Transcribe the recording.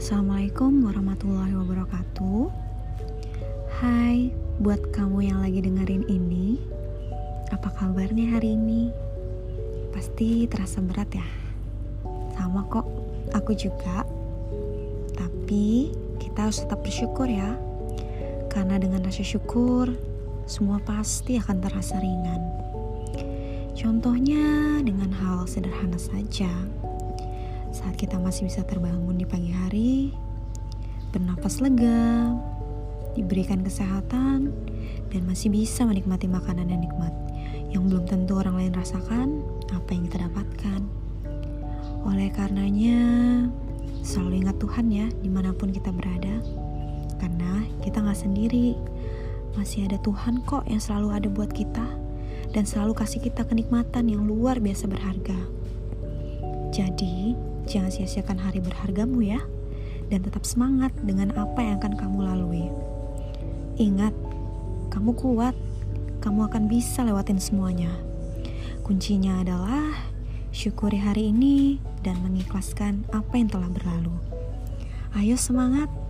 Assalamualaikum warahmatullahi wabarakatuh. Hai, buat kamu yang lagi dengerin ini, apa kabarnya hari ini? Pasti terasa berat ya. Sama kok, aku juga. Tapi kita harus tetap bersyukur ya. Karena dengan rasa syukur, semua pasti akan terasa ringan. Contohnya dengan hal sederhana saja saat kita masih bisa terbangun di pagi hari, bernapas lega, diberikan kesehatan, dan masih bisa menikmati makanan yang nikmat yang belum tentu orang lain rasakan apa yang kita dapatkan. Oleh karenanya, selalu ingat Tuhan ya di mana pun kita berada, karena kita nggak sendiri. Masih ada Tuhan kok yang selalu ada buat kita dan selalu kasih kita kenikmatan yang luar biasa berharga. Jadi, Jangan sia-siakan hari berhargamu ya, dan tetap semangat dengan apa yang akan kamu lalui. Ingat, kamu kuat, kamu akan bisa lewatin semuanya. Kuncinya adalah syukuri hari ini dan mengikhlaskan apa yang telah berlalu. Ayo semangat!